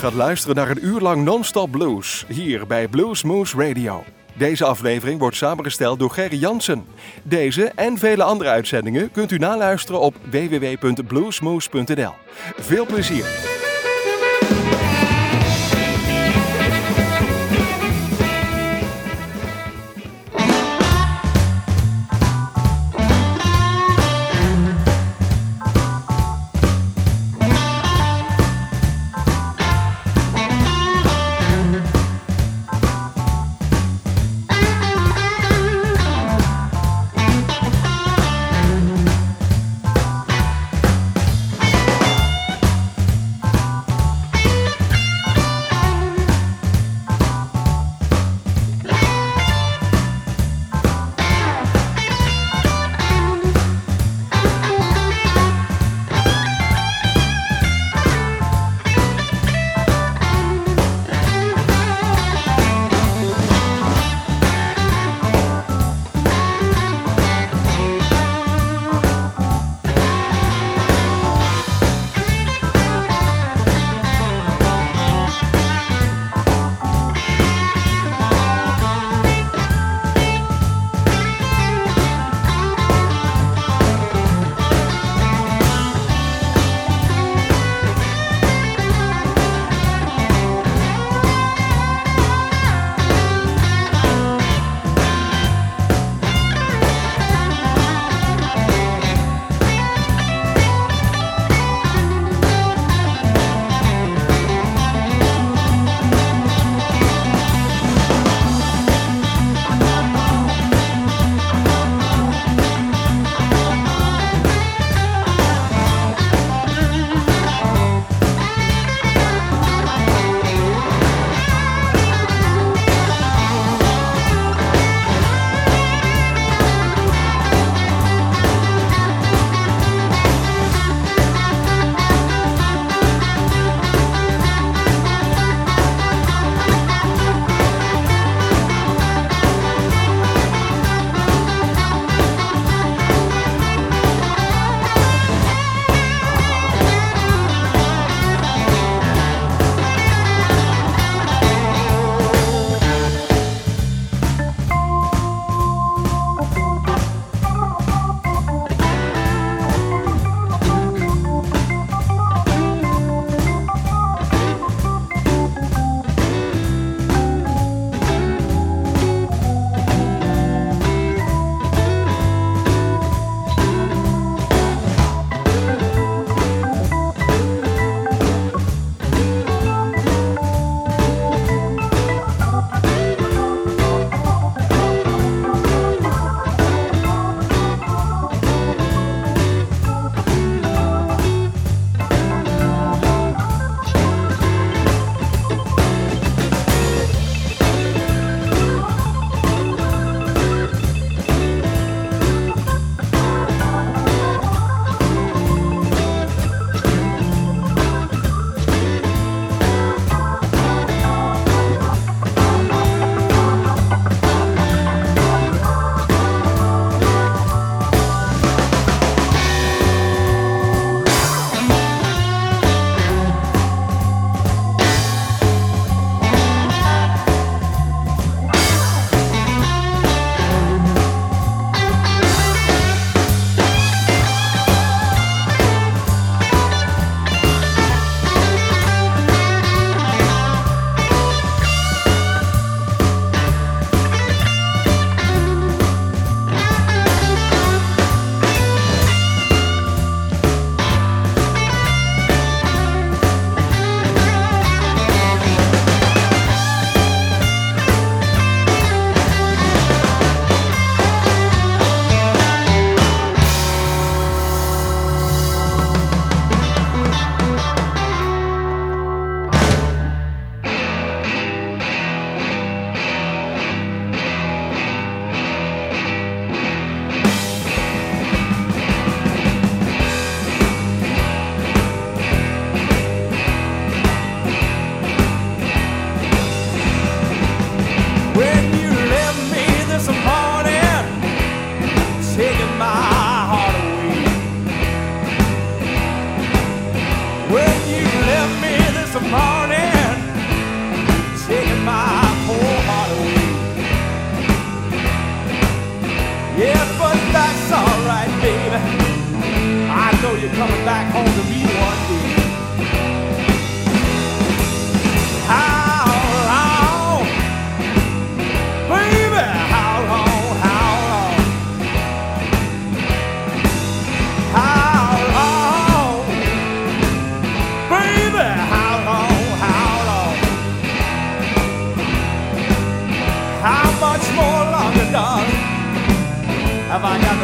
gaat luisteren naar een uur lang non-stop blues hier bij Blues Moose Radio. Deze aflevering wordt samengesteld door Gerry Jansen. Deze en vele andere uitzendingen kunt u naluisteren op www.bluesmoose.nl. Veel plezier!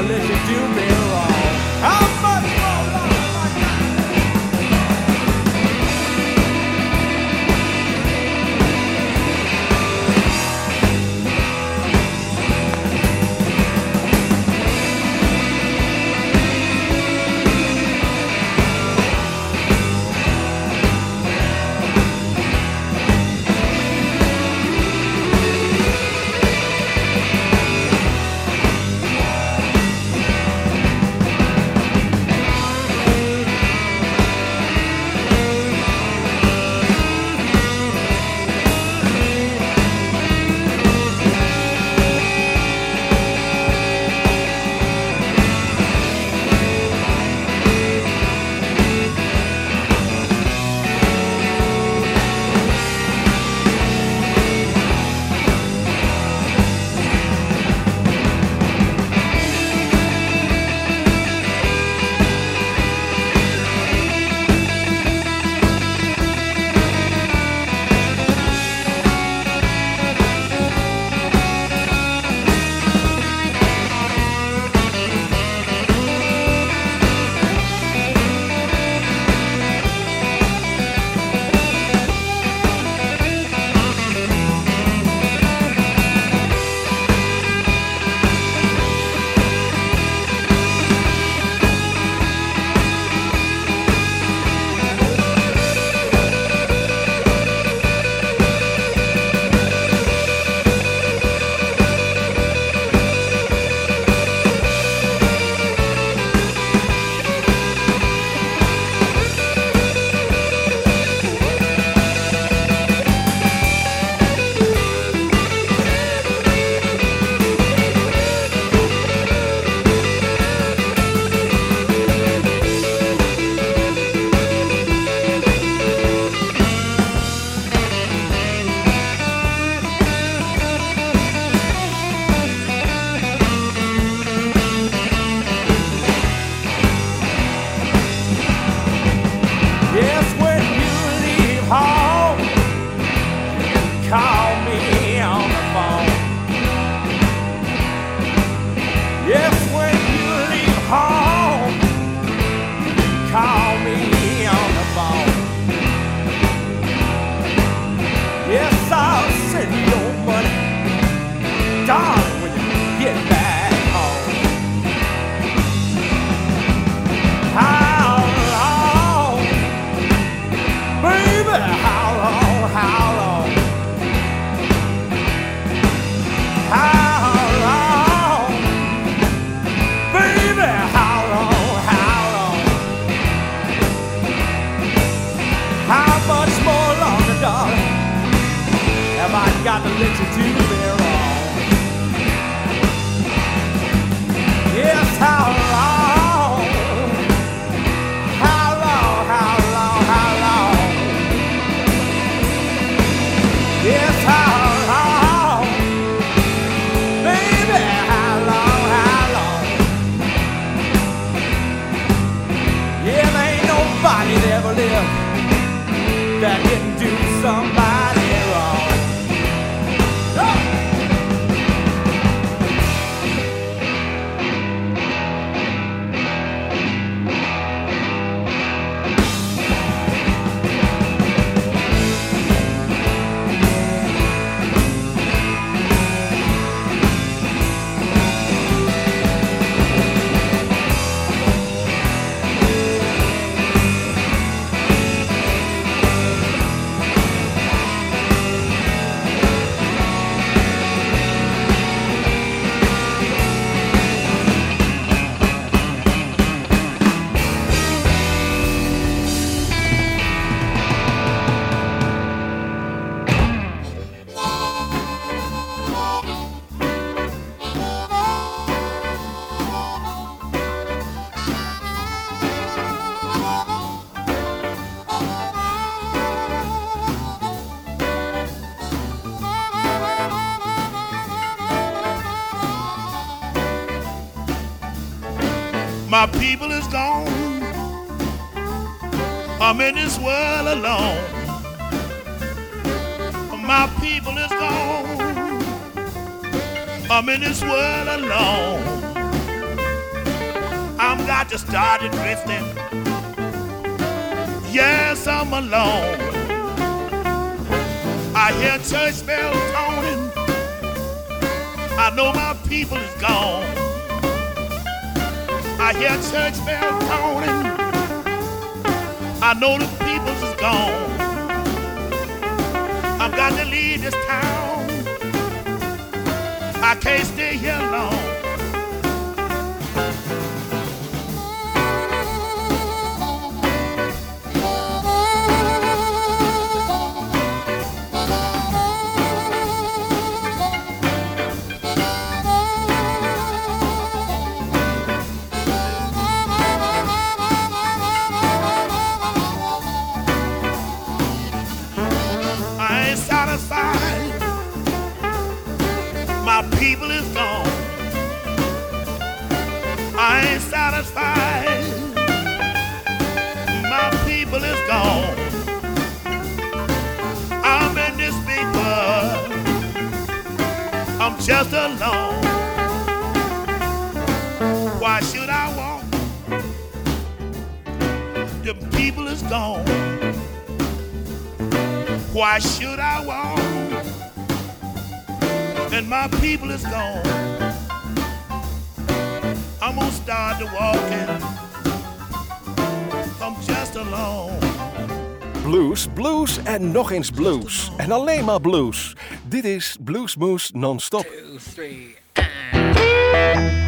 Let you do me hear church bells toning. I know the people's is gone. I've got to leave this town. I can't stay here long. Just alone. Why should I walk? The people is gone. Why should I walk? And my people is gone. I'm gonna start to walking. I'm just alone. Blues, blues en nog eens blues. En alleen maar blues. Dit is Bluesmoose Non-Stop. Three, She's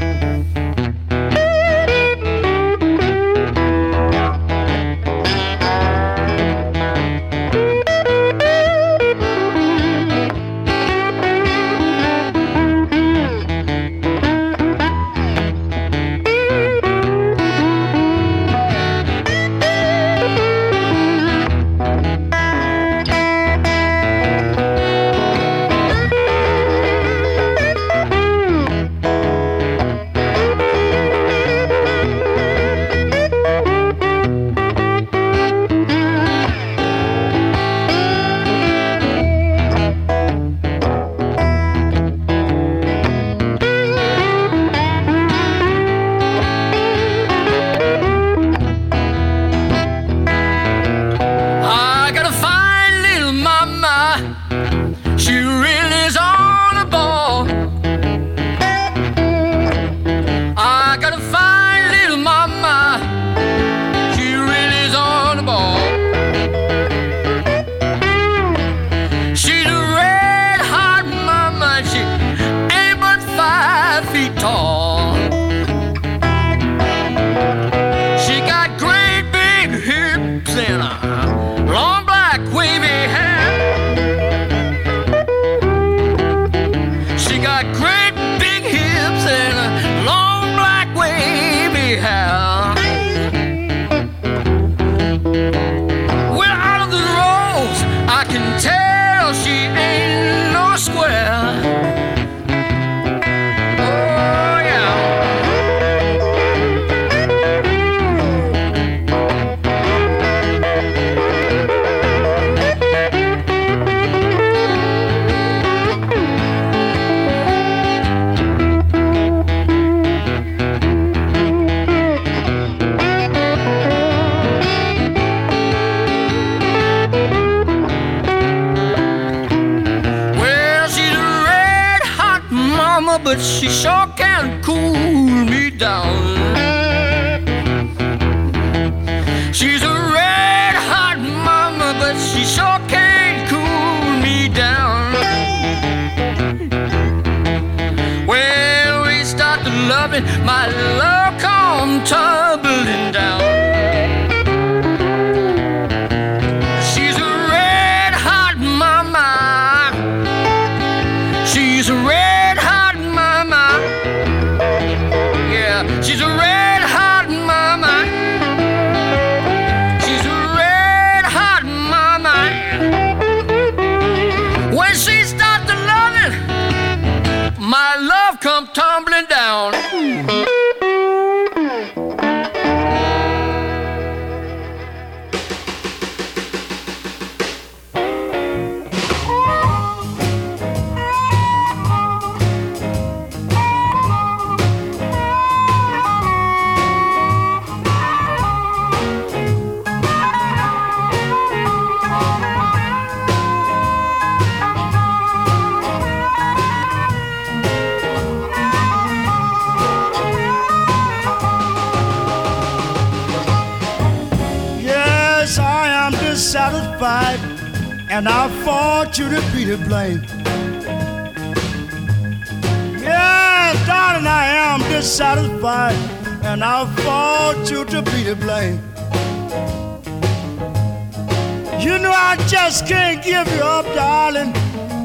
just can't give you up, darling,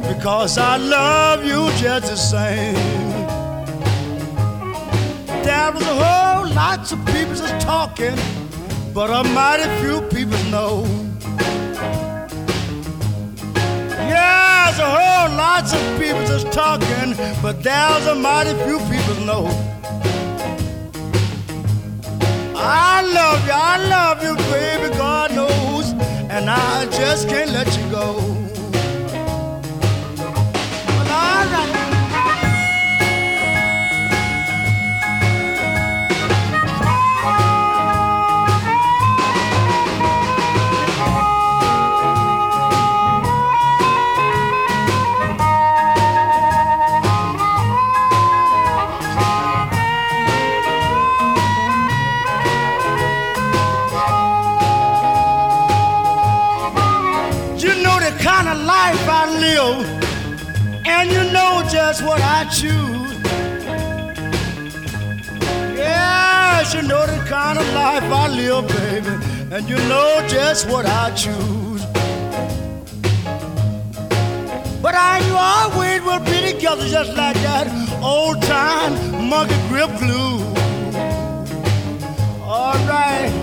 because I love you just the same. There was a whole lot of people just talking, but a mighty few people know. There's a whole lot of people just talking, but there's a mighty few people know. I love you, I love you, baby, God knows, and I just can't let you go. I and you know just what I choose. Yes, you know the kind of life I live, baby, and you know just what I choose. But I you always will be together just like that old time monkey grip glue. All right.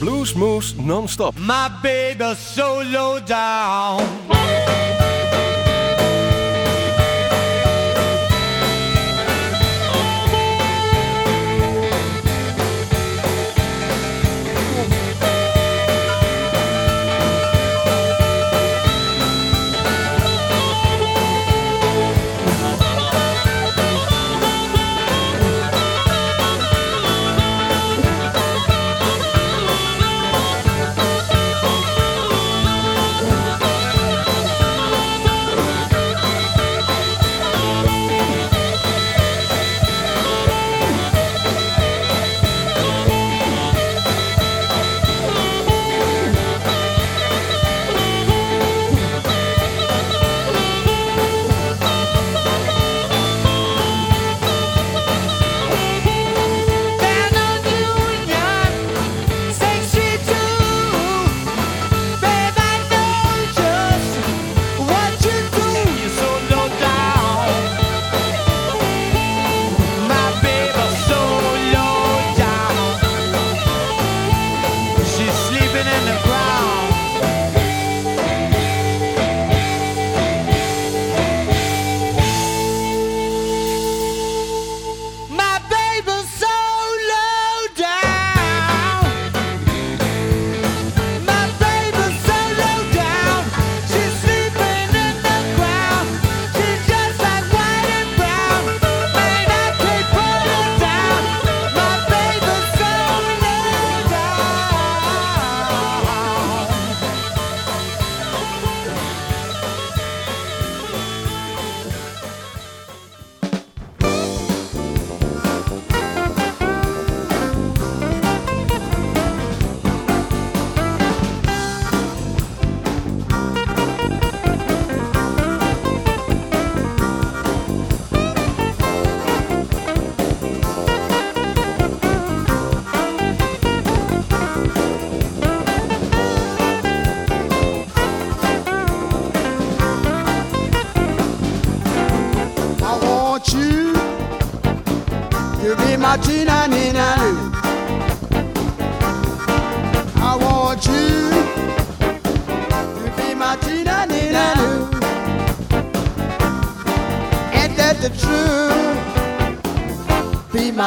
Blues Moose Non-Stop. My baby's so low down.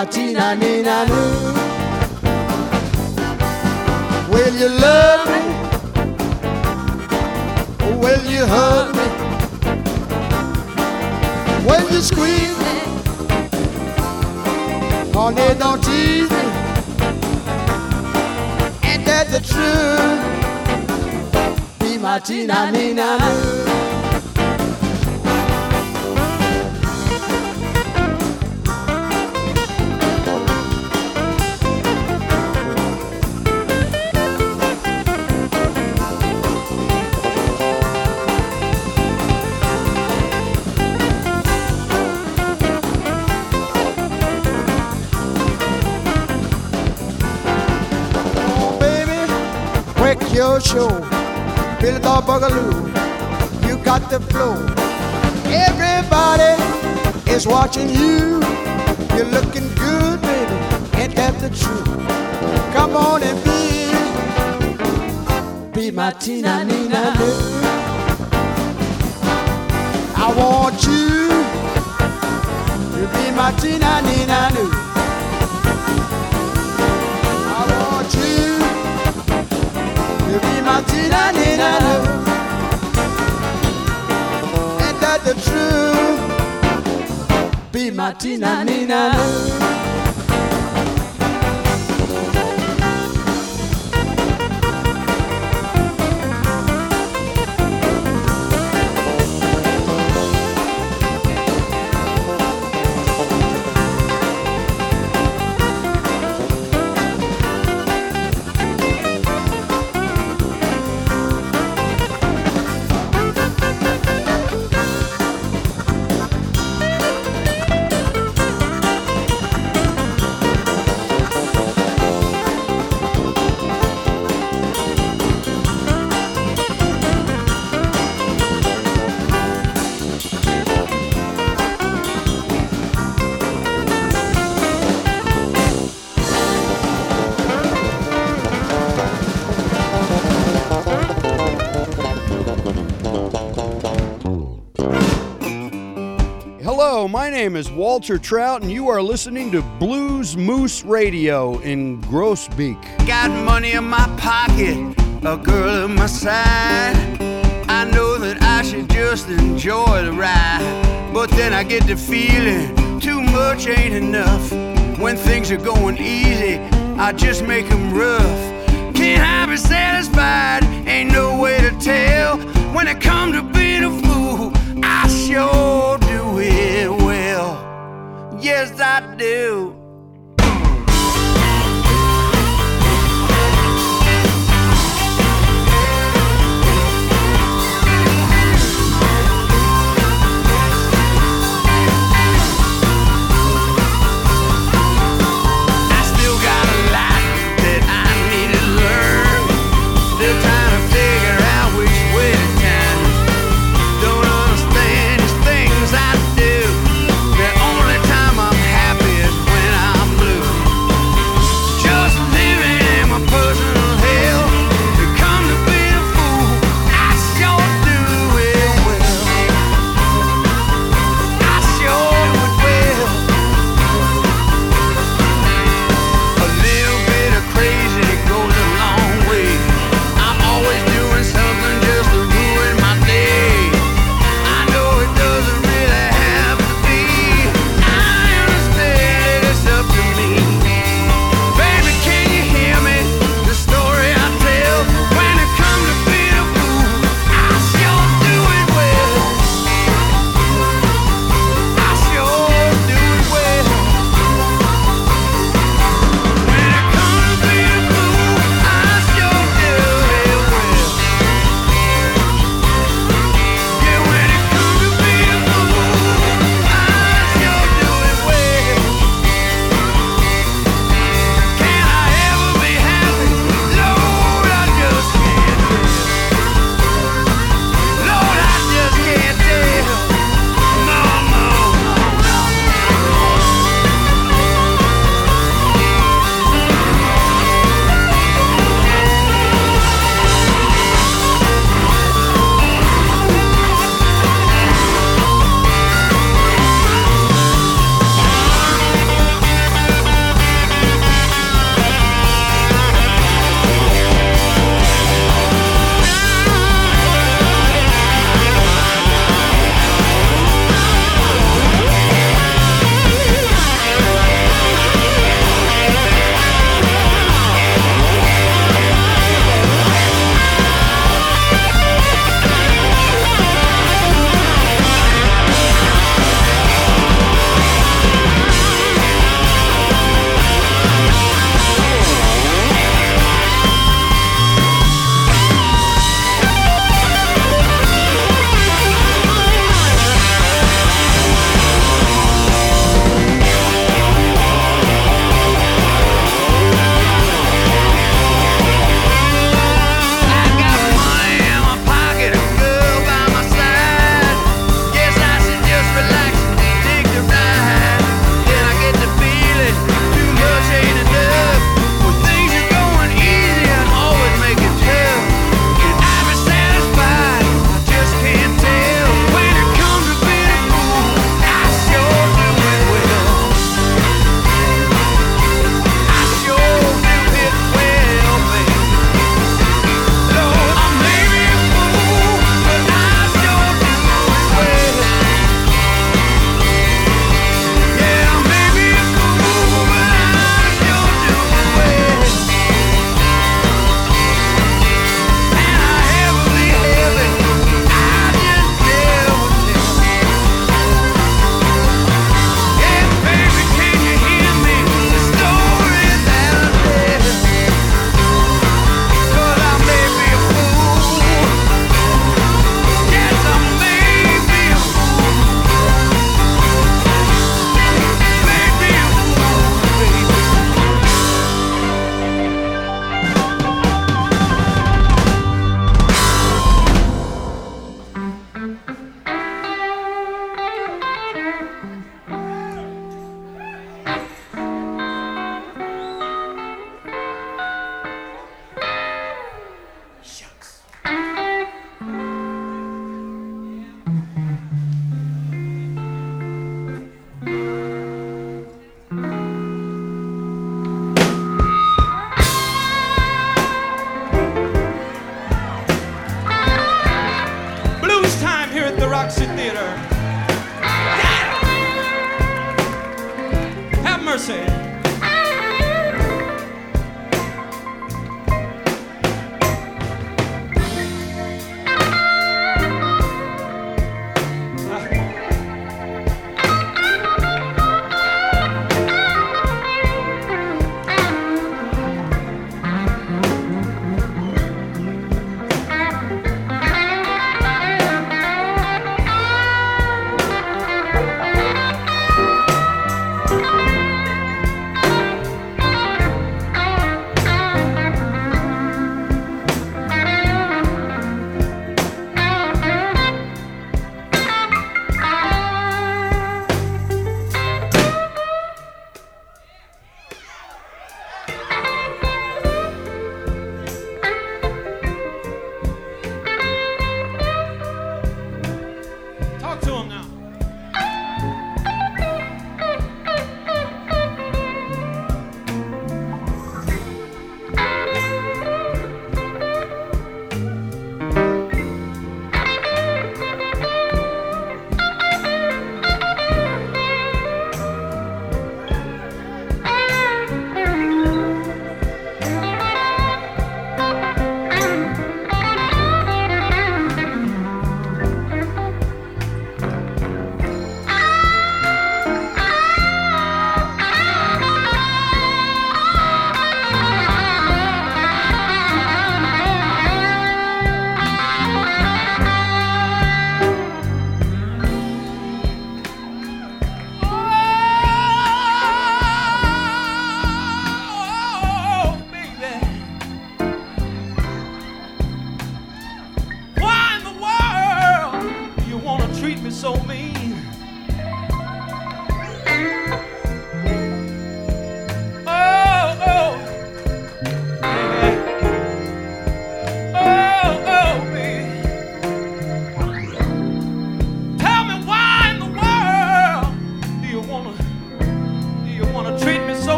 Be my Tina Nina Will you love me? Will you hug me? Will you squeeze me? Honey, don't tease me. Ain't that the truth? Be my Tina Nina. Oh, show. Billy Bob Bugaloo, you got the flow. Everybody is watching you. You're looking good, baby. Ain't that the truth? Come on and be, be my Tina Nina. baby. I want you to be my Tina Nina. I to be my Tina Nina. Ain't that the truth? Be my Tina my name is Walter Trout, and you are listening to Blues Moose Radio in Groesbeek. Got money in my pocket, a girl at my side. I know that I should just enjoy the ride. But then I get the feeling too much ain't enough. When things are going easy, I just make them rough. Can't I be satisfied? Ain't no way to tell. When it comes to being a fool, I sure. Yes, I do.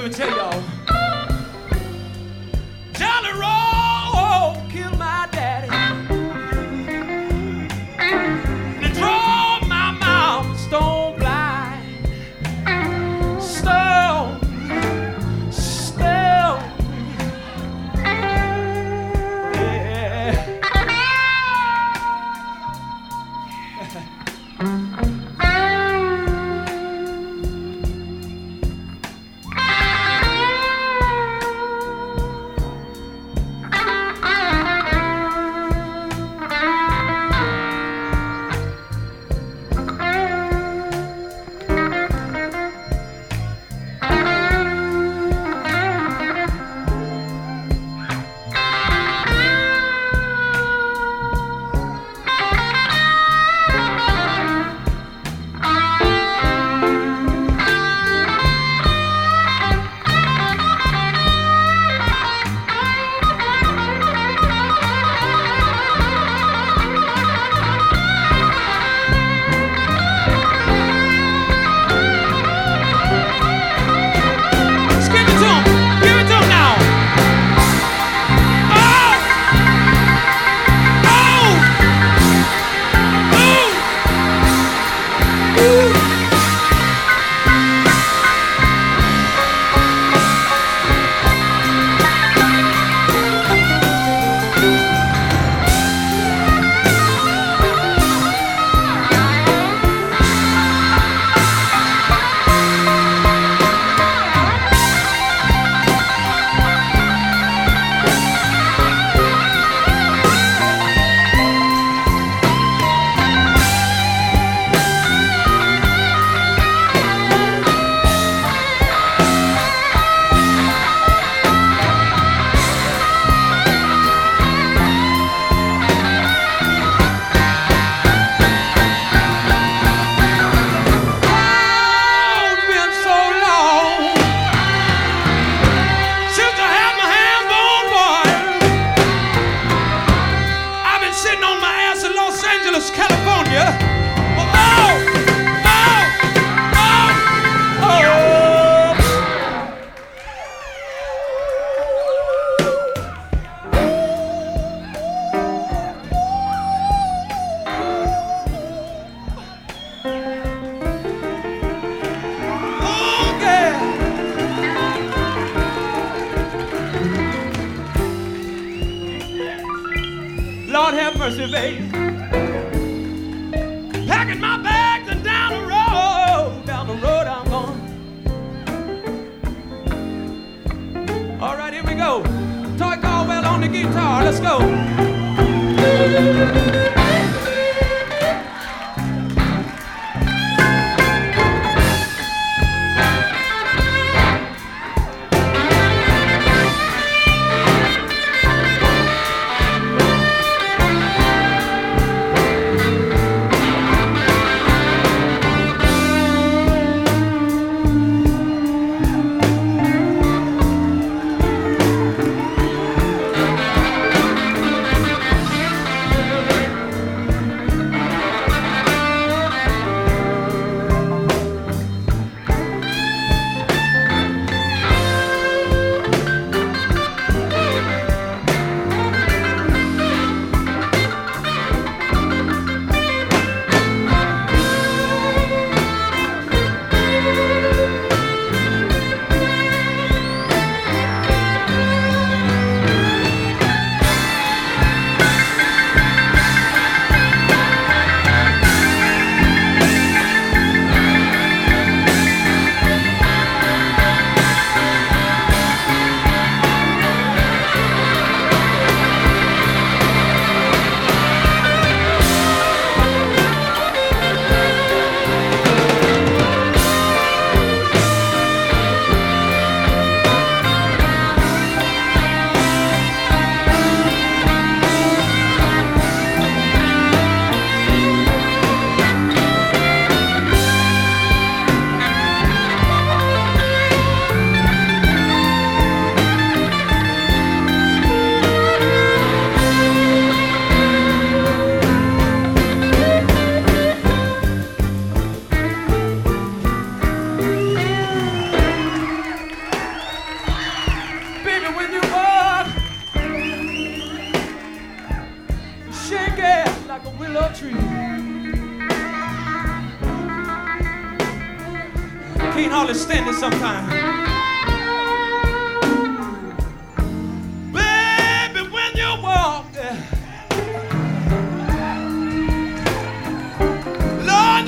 Let me tell y'all.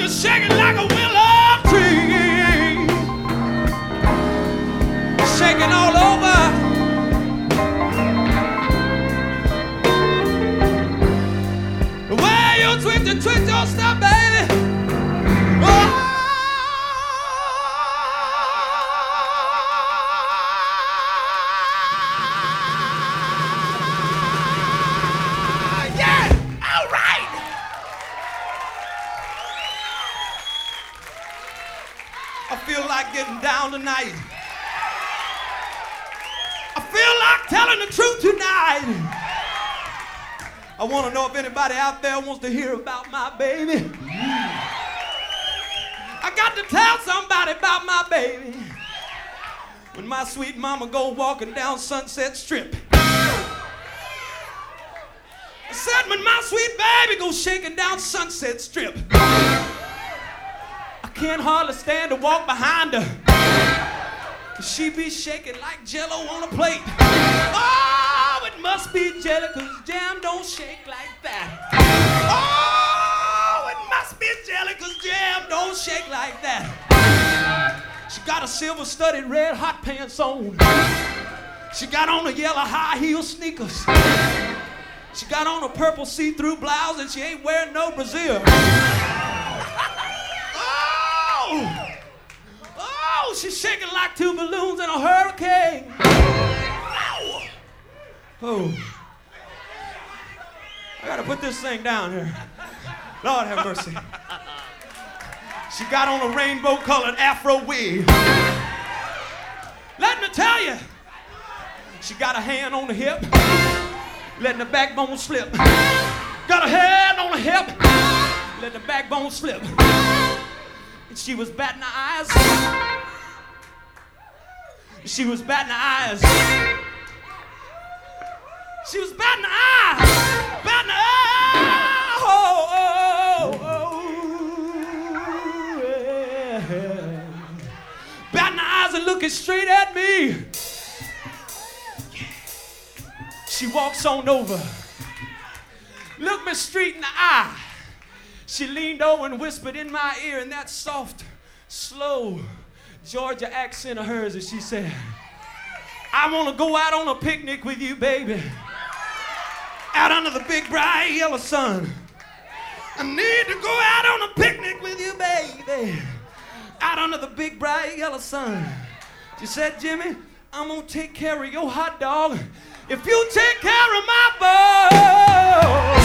You're shaking like a willow tree, shaking all over. The way you twist and twist your stuff, baby. Telling the truth tonight. I want to know if anybody out there wants to hear about my baby. I got to tell somebody about my baby. When my sweet mama go walking down Sunset Strip. I said when my sweet baby go shaking down Sunset Strip. I can't hardly stand to walk behind her. She be shaking like jello on a plate. Oh, it must be jelly, cause jam don't shake like that. Oh, it must be jelly, cause jam don't shake like that. She got a silver studded red hot pants on. She got on a yellow high heel sneakers. She got on a purple see-through blouse and she ain't wearing no brassiere. She's shaking like two balloons in a hurricane. Oh. I gotta put this thing down here. Lord have mercy. She got on a rainbow colored afro wig. Let me tell you, she got a hand on the hip, letting the backbone slip. Got a hand on the hip, letting the backbone slip. And she was batting her eyes. She was batting eyes. She was batting eyes. Batting eyes. Oh, oh, oh, yeah. Batting eyes and looking straight at me. She walks on over. Looked me straight in the eye. She leaned over and whispered in my ear in that soft, slow Georgia accent of hers, and she said, I want to go out on a picnic with you, baby. Out under the big bright yellow sun. I need to go out on a picnic with you, baby. Out under the big bright yellow sun. She said, Jimmy, I'm gonna take care of your hot dog if you take care of my boy.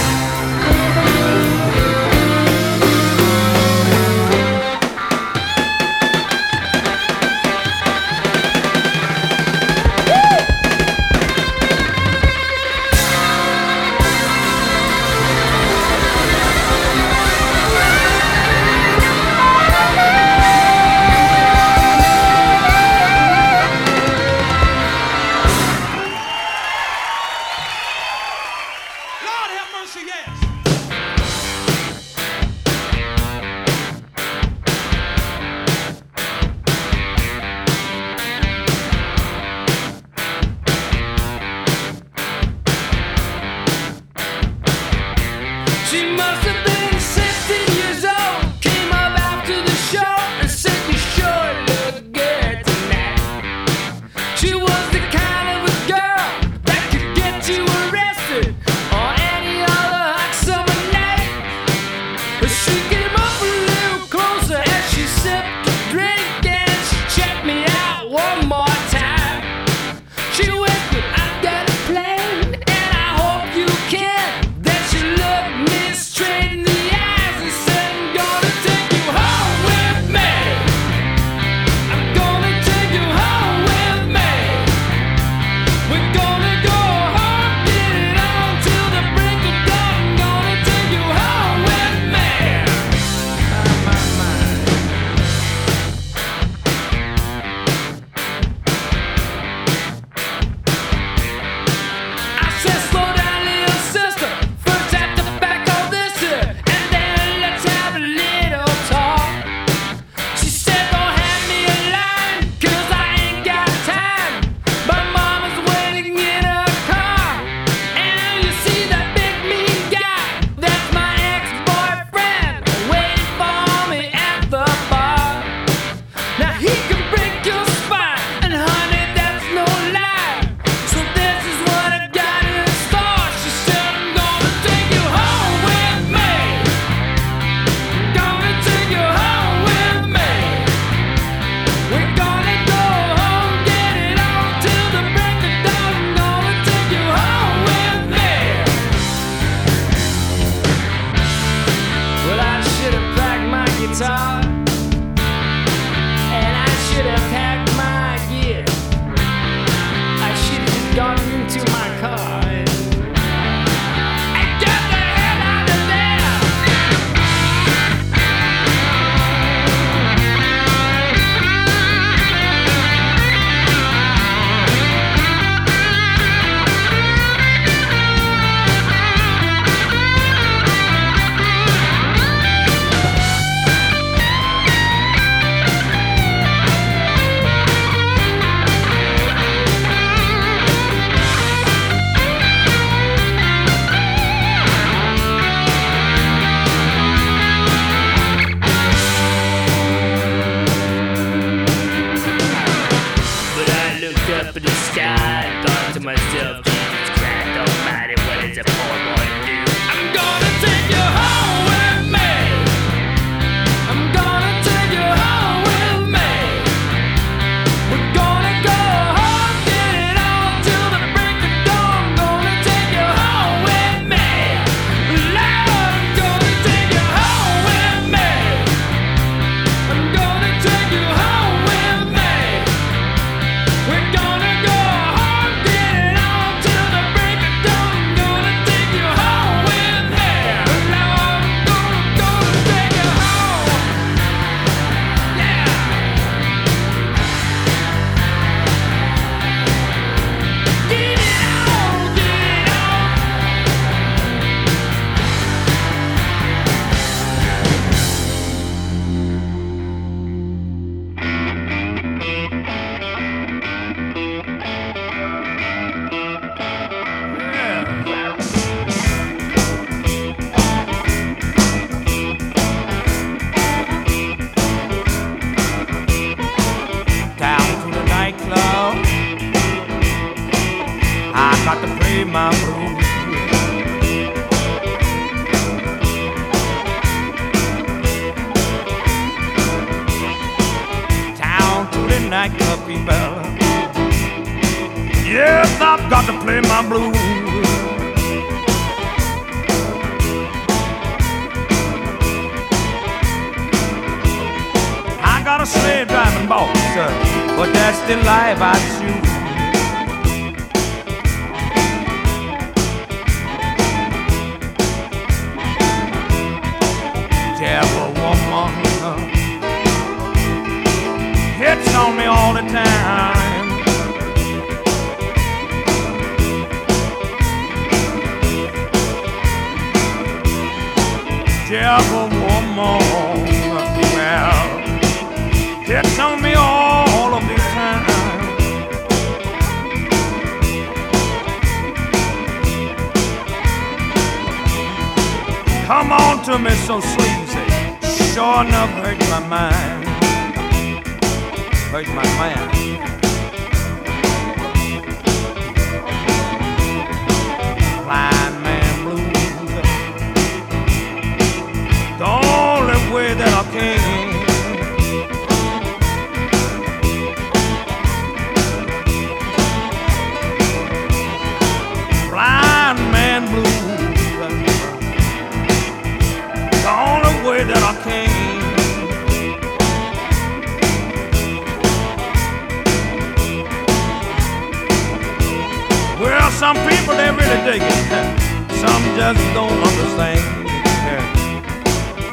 some people they really dig it. Some just don't understand.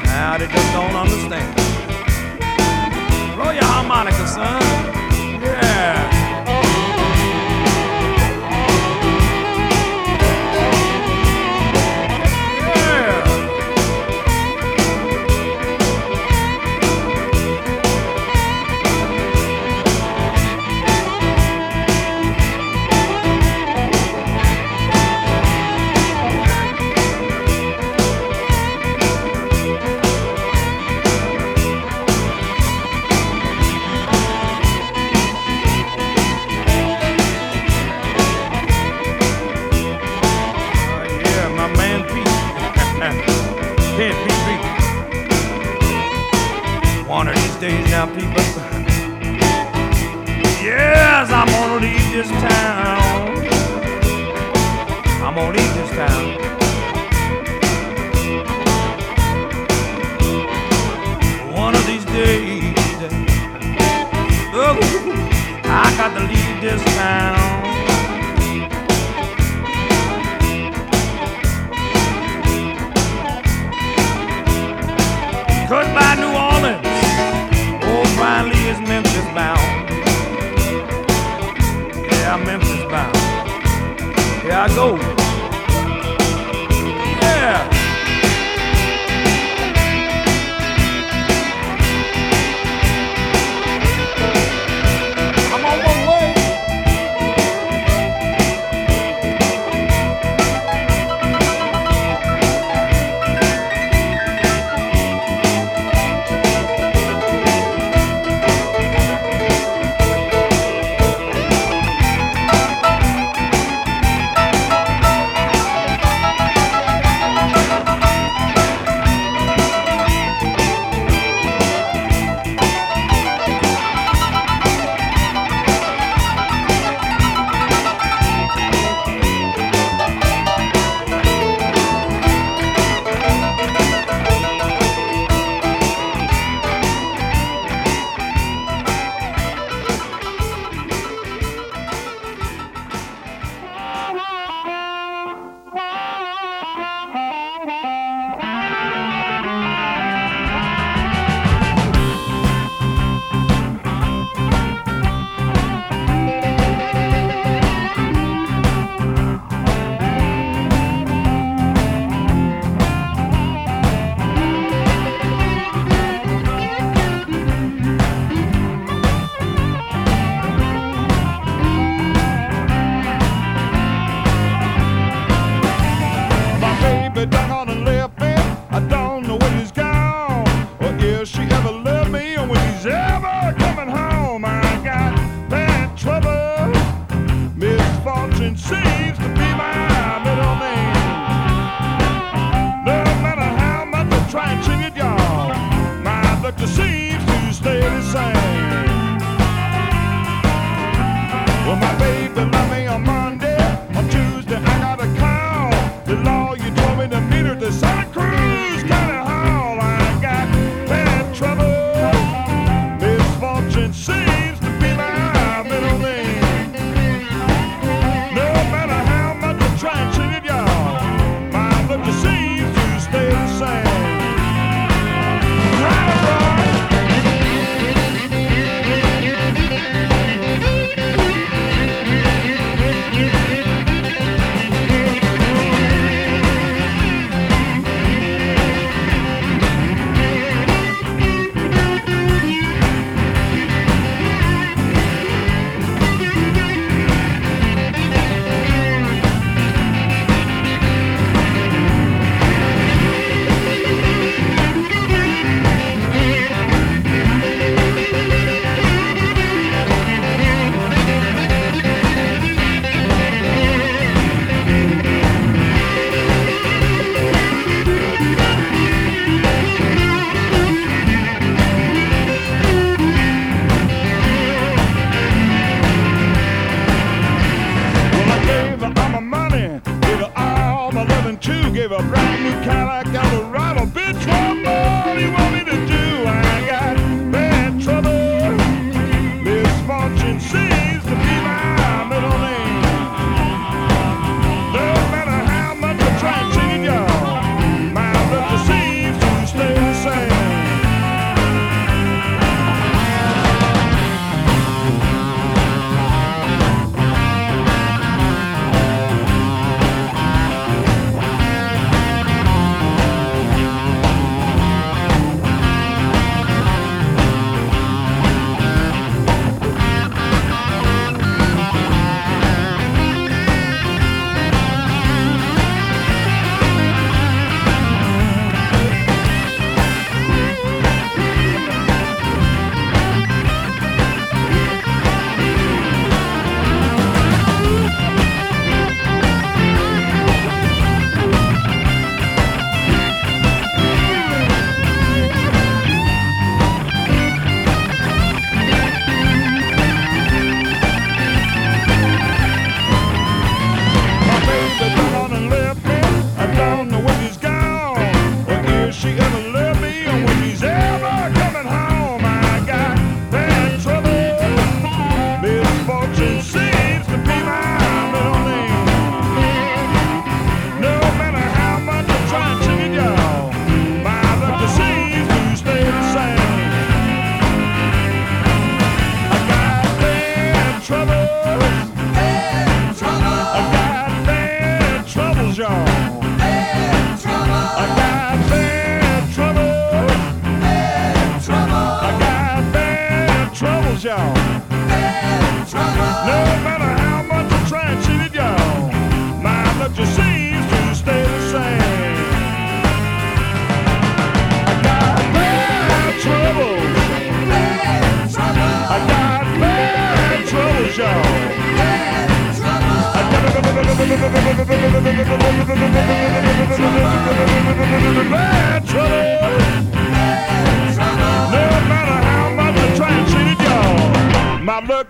Now they just don't understand. Blow your harmonica, son.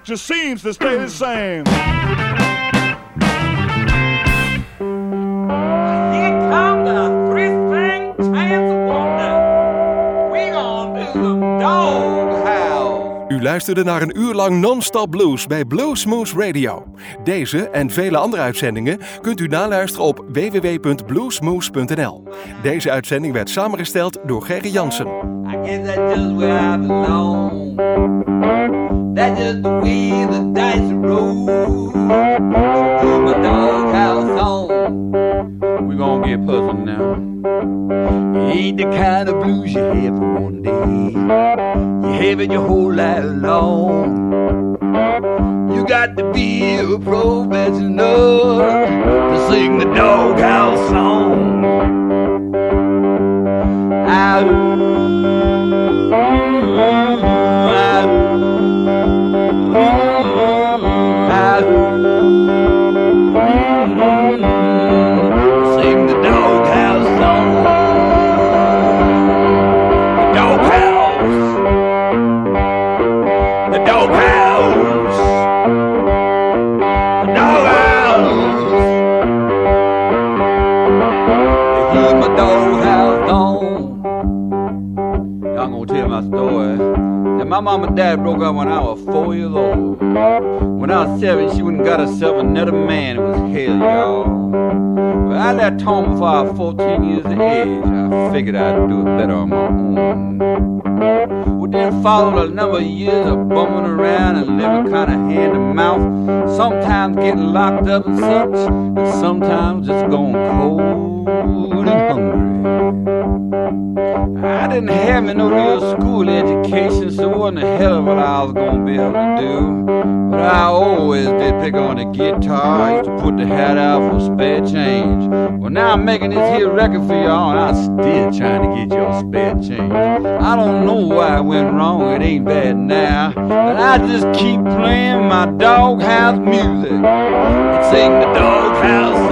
just seems to stay the same. U luisterde naar een uur lang non-stop blues bij Bluesmoose Radio. Deze en vele andere uitzendingen kunt u naluisteren op www.bluesmoose.nl. Deze uitzending werd samengesteld door Gerry Jansen. That's just the way the dice roll. Put my doghouse on. We gonna get puzzled now. Ain't the kind of blues you have for one day. You have it your whole life long. You got to be a professional to sing the doghouse song. Out. Hello. Mom and dad broke up when I was four years old. When I was seven, she went and got herself another man. It was hell, y'all. Well, I left home before I was 14 years of age. I figured I'd do it better on my own. Well, then followed a number of years of bumming around and living kind of hand to mouth. Sometimes getting locked up and such, and sometimes just going cold and hungry. I didn't have no real school education, so what wasn't a hell of what I was gonna be able to do. But I always did pick on the guitar. I used to put the hat out for spare change. Well, now I'm making this here record for y'all, and I'm still trying to get your spare change. I don't know why I went wrong, it ain't bad now. But I just keep playing my doghouse music and sing the doghouse